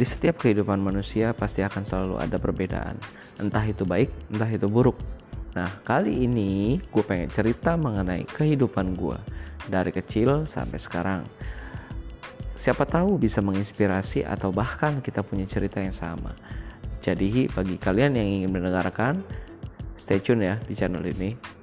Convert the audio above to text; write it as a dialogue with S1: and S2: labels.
S1: Di setiap kehidupan manusia pasti akan selalu ada perbedaan, entah itu baik, entah itu buruk. Nah, kali ini gue pengen cerita mengenai kehidupan gue dari kecil sampai sekarang. Siapa tahu bisa menginspirasi atau bahkan kita punya cerita yang sama. Jadi, bagi kalian yang ingin mendengarkan, stay tune ya di channel ini.